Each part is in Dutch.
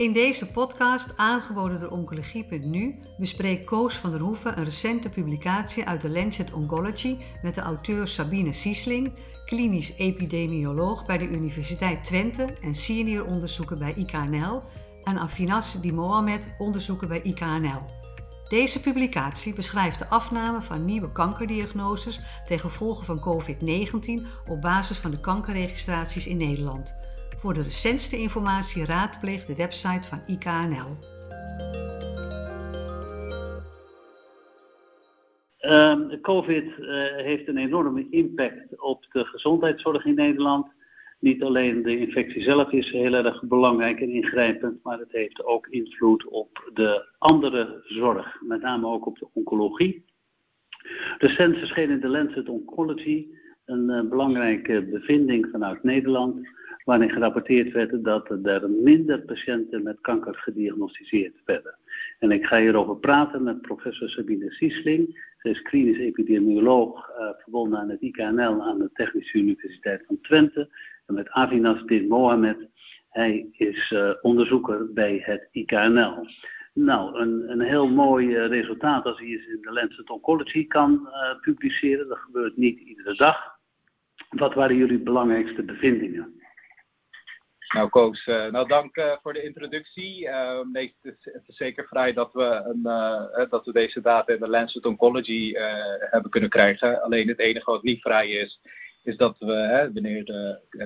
In deze podcast, aangeboden door Oncologie.nu, bespreekt Koos van der Hoeven een recente publicatie uit de Lancet Oncology met de auteur Sabine Siesling, klinisch epidemioloog bij de Universiteit Twente en senior onderzoeker bij IKNL, en Afinas Di Mohamed, onderzoeker bij IKNL. Deze publicatie beschrijft de afname van nieuwe kankerdiagnoses ten gevolge van COVID-19 op basis van de kankerregistraties in Nederland. Voor de recentste informatie raadpleeg de website van IKNL. Ehm, COVID uh, heeft een enorme impact op de gezondheidszorg in Nederland. Niet alleen de infectie zelf is heel erg belangrijk en ingrijpend, maar het heeft ook invloed op de andere zorg, met name ook op de oncologie. Recent verscheen in de Lancet Oncology een uh, belangrijke bevinding vanuit Nederland waarin gerapporteerd werd dat er minder patiënten met kanker gediagnosticeerd werden. En ik ga hierover praten met professor Sabine Siesling. Zij is klinisch epidemioloog, uh, verbonden aan het IKNL aan de Technische Universiteit van Twente. En met Avinas bin Mohamed. Hij is uh, onderzoeker bij het IKNL. Nou, een, een heel mooi resultaat als hij eens in de Lancet Oncology kan publiceren. Dat gebeurt niet iedere dag. Wat waren jullie belangrijkste bevindingen? Nou, Koos, uh, nou dank uh, voor de introductie. Uh, nee, het, is, zeker vrij dat we, een, dat we deze data in de Lancet Oncology hebben kunnen krijgen. Alleen het enige wat niet vrij is, is dat we, hè, wanneer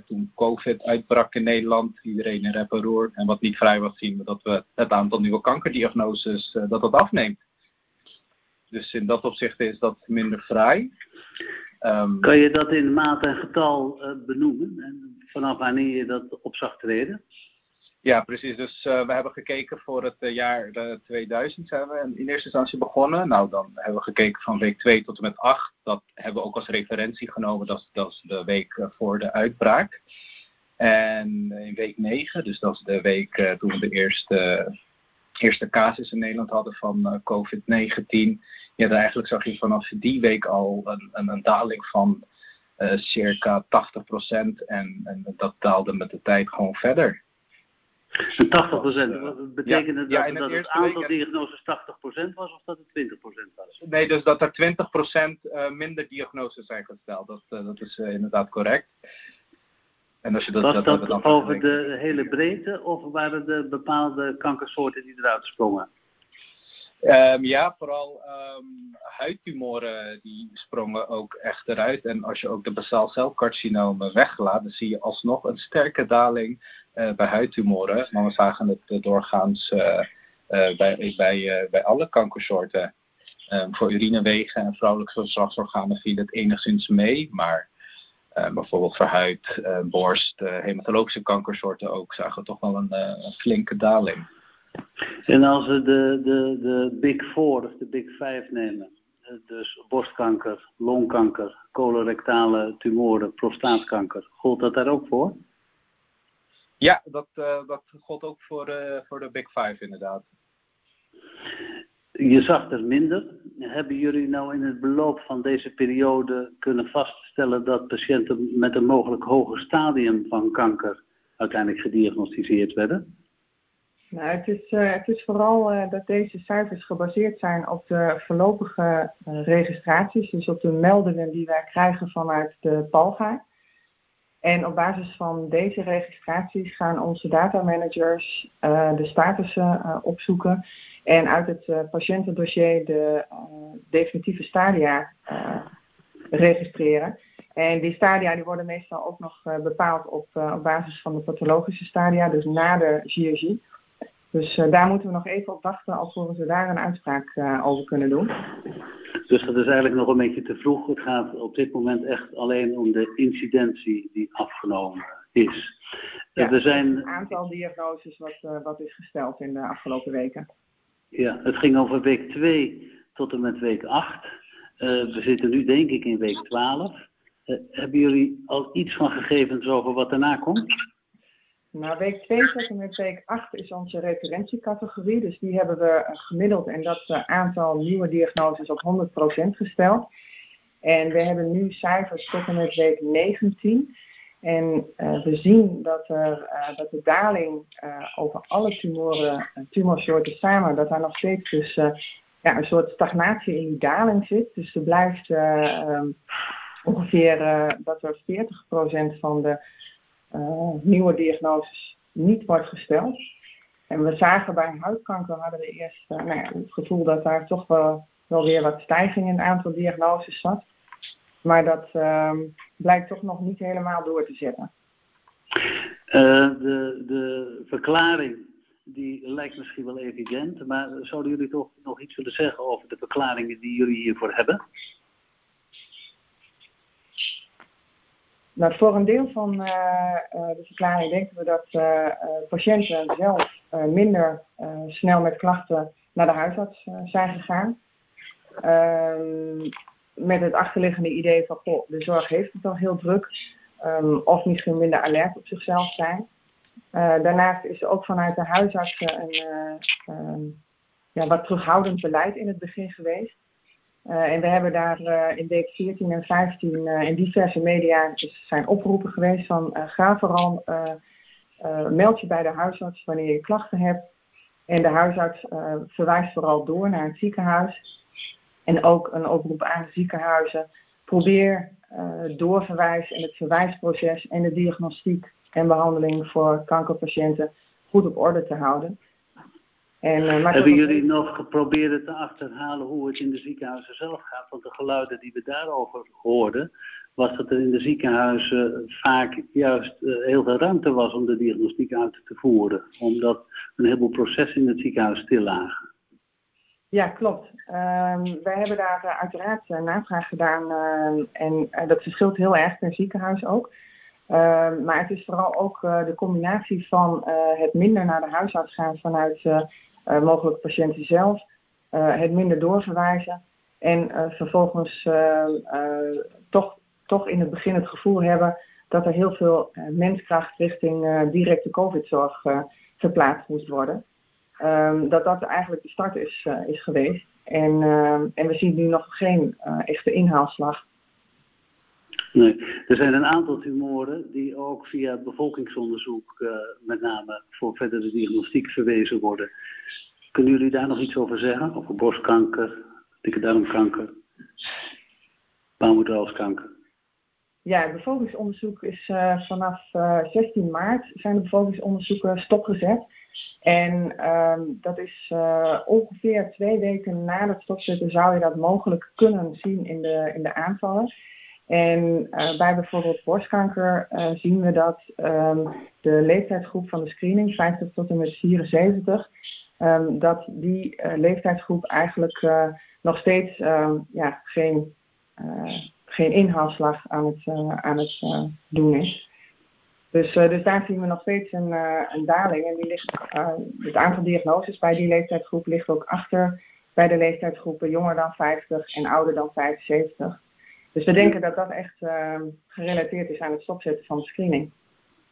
toen COVID uitbrak in Nederland, iedereen in rep en en wat niet vrij was, zien we dat we het aantal nieuwe kankerdiagnoses, dat dat afneemt. Dus in dat opzicht is dat minder vrij. Um, kan je dat in maat en getal benoemen? En vanaf wanneer je dat op zag treden? Ja, precies. Dus uh, we hebben gekeken voor het uh, jaar uh, 2000 zijn we in eerste instantie begonnen. Nou, dan hebben we gekeken van week 2 tot en met 8. Dat hebben we ook als referentie genomen. Dat is, dat is de week eh, voor de uitbraak. En in week 9, dus dat is de week toen we de eerste, eerste casus in Nederland hadden van COVID-19. Ja, eigenlijk zag je vanaf die week al een, een, een daling van uh, circa 80% en, en dat daalde met de tijd gewoon verder. 80 procent, wat betekent het ja, dat, dat het aantal week... diagnoses 80% was of dat het 20% was? Nee, dus dat er 20% uh, minder diagnoses zijn gesteld. Dat, dat is inderdaad correct. En als je dat, was dat, over de hele breedte of waren er bepaalde kankersoorten die eruit sprongen? Um, ja, vooral um, huidtumoren die sprongen ook echt eruit. En als je ook de basaalcelcarcinomen weglaat, dan zie je alsnog een sterke daling uh, bij huidtumoren. Maar we zagen het uh, doorgaans uh, bij, bij, bij alle kankersoorten. Um, voor urinewegen en vrouwelijke geslachtsorganen viel het enigszins mee, maar bijvoorbeeld voor huid, borst, hematologische kankersoorten ook zagen we toch wel een, een flinke daling. En als we de, de, de Big Four of de Big Five nemen, dus borstkanker, longkanker, colorectale tumoren, prostaatkanker, gold dat daar ook voor? Ja, dat, uh, dat gold ook voor, uh, voor de Big Five inderdaad. Je zag er minder. Hebben jullie nou in het beloop van deze periode kunnen vaststellen dat patiënten met een mogelijk hoger stadium van kanker uiteindelijk gediagnosticeerd werden? Nou, het, is, uh, het is vooral uh, dat deze cijfers gebaseerd zijn op de voorlopige uh, registraties, dus op de meldingen die wij krijgen vanuit de PALGA. En op basis van deze registraties gaan onze datamanagers de statussen opzoeken en uit het patiëntendossier de definitieve stadia registreren. En die stadia die worden meestal ook nog bepaald op, op basis van de pathologische stadia, dus na de chirurgie. Dus uh, daar moeten we nog even op wachten alvorens we daar een uitspraak uh, over kunnen doen. Dus dat is eigenlijk nog een beetje te vroeg. Het gaat op dit moment echt alleen om de incidentie die afgenomen is. Ja, er zijn een aantal diagnoses wat, uh, wat is gesteld in de afgelopen weken. Ja, het ging over week 2 tot en met week 8. we zitten nu denk ik in week 12. hebben jullie al iets van gegevens over wat daarna komt? Na week 2 tot en met week 8 is onze referentiecategorie. Dus die hebben we gemiddeld en dat uh, aantal nieuwe diagnoses op 100% gesteld. En we hebben nu cijfers tot en met week 19. En we zien dat, er, dat de daling over alle tumoren, tumorsoorten samen, dat daar nog steeds dus ja, een soort stagnatie in die daling zit. Dus er blijft ehm, ongeveer dat er 40% van de nieuwe diagnoses niet wordt gesteld. En we zagen bij huidkanker hadden we eerst uh, nou ja, het gevoel dat daar toch wel, wel weer wat stijging in het aantal diagnoses zat. Maar dat uh, blijkt toch nog niet helemaal door te zetten. Uh, de, de verklaring die lijkt misschien wel evident, maar zouden jullie toch nog iets willen zeggen over de verklaringen die jullie hiervoor hebben? Nou, voor een deel van uh, de verklaring denken we dat uh, patiënten zelf minder snel met klachten naar de huisarts zijn gegaan. Ehm, met het achterliggende idee van, de zorg heeft het al heel druk. Um, of misschien minder alert op zichzelf zijn. daarnaast is er ook vanuit de huisartsen een um, ja, wat terughoudend beleid in het begin geweest. Uh, en we hebben daar uh, in week 14 en 15 uh, in diverse media zijn oproepen geweest van ga vooral, meld je bij de huisarts wanneer je klachten hebt. En de huisarts verwijst vooral door naar het ziekenhuis. En ook een oproep aan ziekenhuizen. Probeer doorverwijs en het verwijsproces en de diagnostiek en behandeling voor kankerpatiënten goed op orde te houden. En, uh, Hebben jullie nog geprobeerd te achterhalen hoe het in de ziekenhuizen zelf gaat? Want de geluiden die we daarover hoorden, was dat er in de ziekenhuizen vaak juist uh, heel veel ruimte was om de diagnostiek uit te voeren. Omdat een heleboel processen in het ziekenhuis stil lagen. Ja, klopt. Um, wij hebben daar uh, uiteraard navraag gedaan ehm, en dat verschilt heel erg per ziekenhuis ook. Ehm, maar het is vooral ook de combinatie van het minder naar de huisarts gaan vanuit mogelijk patiënten zelf, uh, het minder doorverwijzen en uh, vervolgens toch, toch in het begin het gevoel hebben dat er heel veel menskracht richting directe COVID-zorg verplaatst moest worden. Um, dat dat eigenlijk de start is, is geweest. En, en we zien nu nog geen echte inhaalslag. Nee, er zijn een aantal tumoren die ook via bevolkingsonderzoek uh, met name voor verdere diagnostiek verwezen worden. Kunnen jullie daar nog iets over zeggen? Over borstkanker, dikke darmkanker, baarmoederhalskanker? Ja, het bevolkingsonderzoek is uh, vanaf uh, 16 maart zijn de bevolkingsonderzoeken stopgezet. En um, dat is ongeveer twee weken na het stopzetten zou je dat mogelijk kunnen zien in de, in de aanvallen. En uh, bij bijvoorbeeld borstkanker uh, zien we dat um, de leeftijdsgroep van de screening, 50 tot en met 74, um, dat die uh, leeftijdsgroep eigenlijk nog steeds um, ja, geen, geen inhaalslag aan het, aan het doen is. Dus, dus daar zien we nog steeds een, een daling. En die ligt, het aantal diagnoses bij die leeftijdsgroep ligt ook achter bij de leeftijdsgroepen jonger dan 50 en ouder dan 75. Dus we denken dat dat echt uh, gerelateerd is aan het stopzetten van de screening.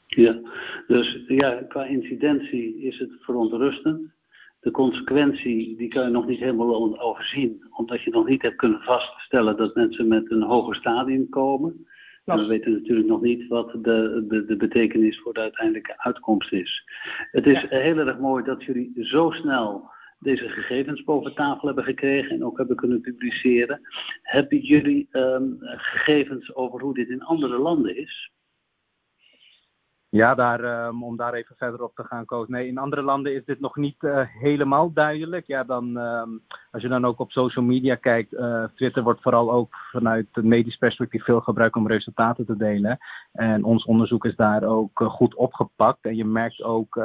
Ja, dus ja, qua incidentie is het verontrustend. De consequentie die kan je nog niet helemaal overzien, omdat je nog niet hebt kunnen vaststellen dat mensen met een hoger stadium komen. En we weten natuurlijk nog niet wat de, de, de betekenis voor de uiteindelijke uitkomst is. Het is ja. heel erg mooi dat jullie zo snel deze gegevens boven tafel hebben gekregen en ook hebben kunnen publiceren. Hebben jullie um, gegevens over hoe dit in andere landen is? Ja, daar, um, om daar even verder op te gaan, Koos. Nee, in andere landen is dit nog niet uh, helemaal duidelijk. Ja, dan, um, als je dan ook op social media kijkt, uh, Twitter wordt vooral ook vanuit het medisch perspectief veel gebruikt om resultaten te delen. En ons onderzoek is daar ook uh, goed opgepakt. En je merkt ook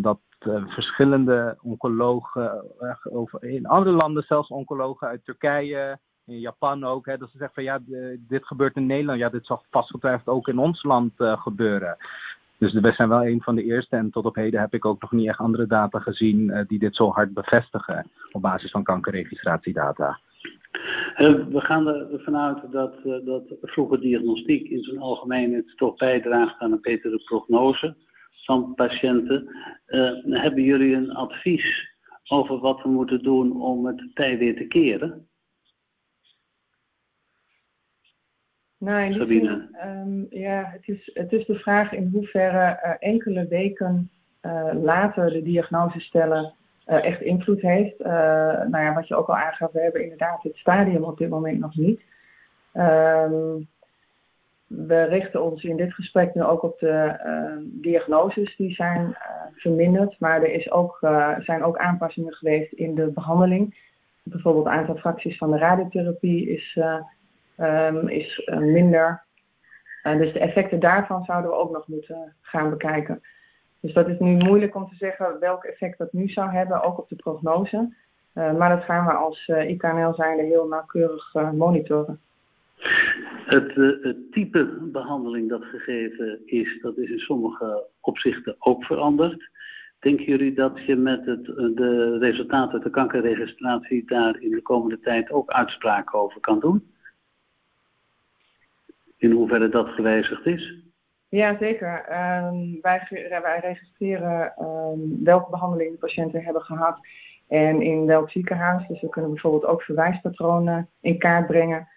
dat verschillende oncologen, uh, over, in andere landen zelfs oncologen uit Turkije, in Japan ook, hè, dat ze zeggen van ja, dit gebeurt in Nederland, ja, dit zal vastgetwijfeld ook in ons land uh, gebeuren. Dus we zijn wel een van de eerste en tot op heden heb ik ook nog niet echt andere data gezien die dit zo hard bevestigen op basis van kankerregistratiedata. We gaan ervan uit dat, dat vroege diagnostiek in zijn algemeenheid toch bijdraagt aan een betere prognose van patiënten. Uh, hebben jullie een advies over wat we moeten doen om het tij weer te keren? Nou, in die zin, um, ja, het is, het is de vraag in hoeverre uh, enkele weken uh, later de diagnose stellen uh, echt invloed heeft. nou ja, wat je ook al aangaf, we hebben inderdaad het stadium op dit moment nog niet. Um, we richten ons in dit gesprek nu ook op de uh, diagnoses die zijn uh, verminderd, maar er is ook, uh, zijn ook aanpassingen geweest in de behandeling. Bijvoorbeeld het aantal fracties van de radiotherapie is, um, is minder. dus de effecten daarvan zouden we ook nog moeten gaan bekijken. Dus dat is nu moeilijk om te zeggen welk effect dat nu zou hebben, ook op de prognose. maar dat gaan we als IKNL zijnde heel nauwkeurig monitoren. Het, eh, het, type behandeling dat gegeven is, dat is in sommige opzichten ook veranderd. Denken jullie dat je met het, de resultaten uit de kankerregistratie daar in de komende tijd ook uitspraken over kan doen? In hoeverre dat gewijzigd is? Ja, zeker. Um, wij, wij, registreren um, welke behandeling de patiënten hebben gehad en in welk ziekenhuis. Dus we kunnen bijvoorbeeld ook verwijspatronen in kaart brengen.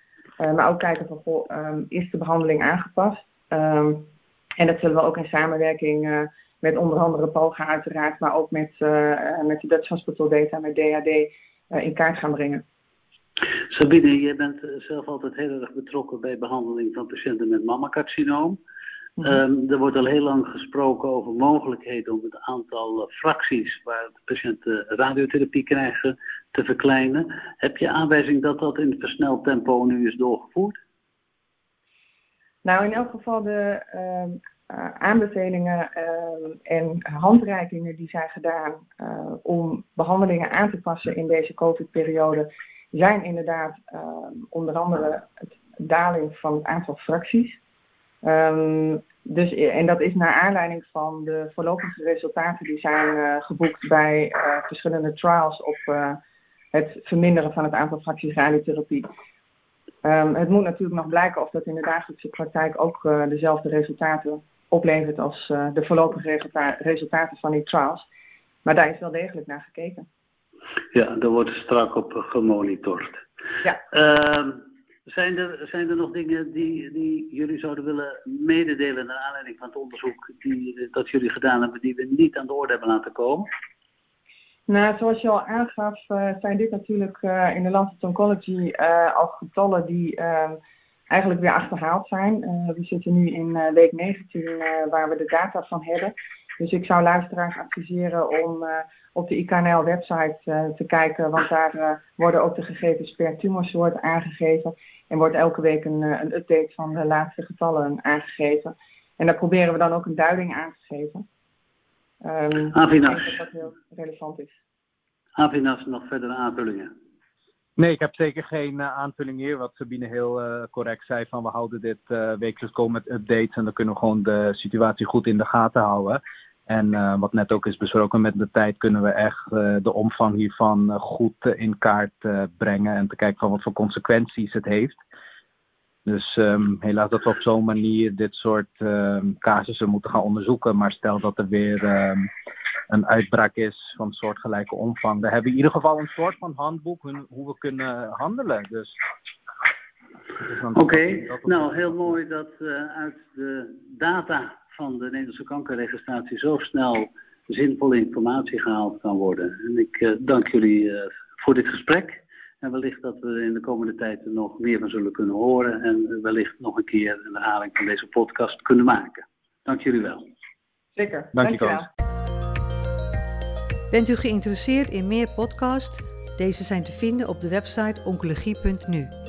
Uh, maar ook kijken van, goh, um, is de behandeling aangepast? Um, en dat zullen we ook in samenwerking uh, met onder andere POGA uiteraard, maar ook met, uh, met de Dutch Hospital Data, met DAD, in kaart gaan brengen. Sabine, jij bent zelf altijd heel erg betrokken bij behandeling van patiënten met mammacarcinoom. Um, er wordt al heel lang gesproken over mogelijkheden om het aantal uh, fracties waar de patiënten radiotherapie krijgen te verkleinen. Heb je aanwijzing dat dat in versneld tempo nu is doorgevoerd? Nou, in elk geval de uh, aanbevelingen uh, en handreikingen die zijn gedaan uh, om behandelingen aan te passen in deze COVID-periode, zijn inderdaad ehm, onder andere het daling van het aantal fracties. Um, dus, en dat is naar aanleiding van de voorlopige resultaten die zijn uh, geboekt bij uh, verschillende trials op het verminderen van het aantal fracties radiotherapie. Um, het moet natuurlijk nog blijken of dat in de dagelijkse praktijk ook dezelfde resultaten oplevert als de voorlopige resulta resultaten van die trials. Maar daar is wel degelijk naar gekeken. Ja, daar wordt strak op gemonitord. Ja. Ehm, zijn er, zijn er nog dingen die, die jullie zouden willen mededelen naar aanleiding van het onderzoek die, dat jullie gedaan hebben, die we niet aan de orde hebben laten komen? Nou, zoals je al aangaf, uh, zijn dit natuurlijk uh, in de Lancet Oncology uh, al getallen die ehm, eigenlijk weer achterhaald zijn. we zitten nu in week 19 waar we de data van hebben. Dus ik zou luisteraars adviseren om uh, op de IKNL-website uh, te kijken, want daar uh, worden ook de gegevens per tumorsoort aangegeven. En wordt elke week een, een update van de laatste getallen aangegeven. En daar proberen we dan ook een duiding aan te geven. Um, Avinas. Ik denk dat dat heel relevant is. Avinas, nog verdere aanvullingen? Nee, ik heb zeker geen uh, aanvulling hier. Wat Sabine heel uh, correct zei, van we houden dit uh, wekelijks komen met updates en dan kunnen we gewoon de situatie goed in de gaten houden. En uh, wat net ook is besproken met de tijd kunnen we echt uh, de omvang hiervan uh, goed in kaart brengen en te kijken van wat voor consequenties het heeft. Dus um, helaas dat we op zo'n manier dit soort um, casussen moeten gaan onderzoeken. Maar stel dat er weer um, een uitbraak is van soortgelijke omvang. Dan hebben we in ieder geval een soort van handboek hoe, we kunnen handelen. Dus, dus Oké, nou heel mooi dat uit de data van de Nederlandse kankerregistratie zo snel zinvolle informatie gehaald kan worden. En ik uh, dank jullie uh, voor dit gesprek. En wellicht dat we in de komende tijd er nog meer van zullen kunnen horen. En wellicht nog een keer een herhaling van deze podcast kunnen maken. Dank jullie wel. Zeker. Dank je wel. Bent u geïnteresseerd in meer podcasts? Deze zijn te vinden op de website oncologie.nu.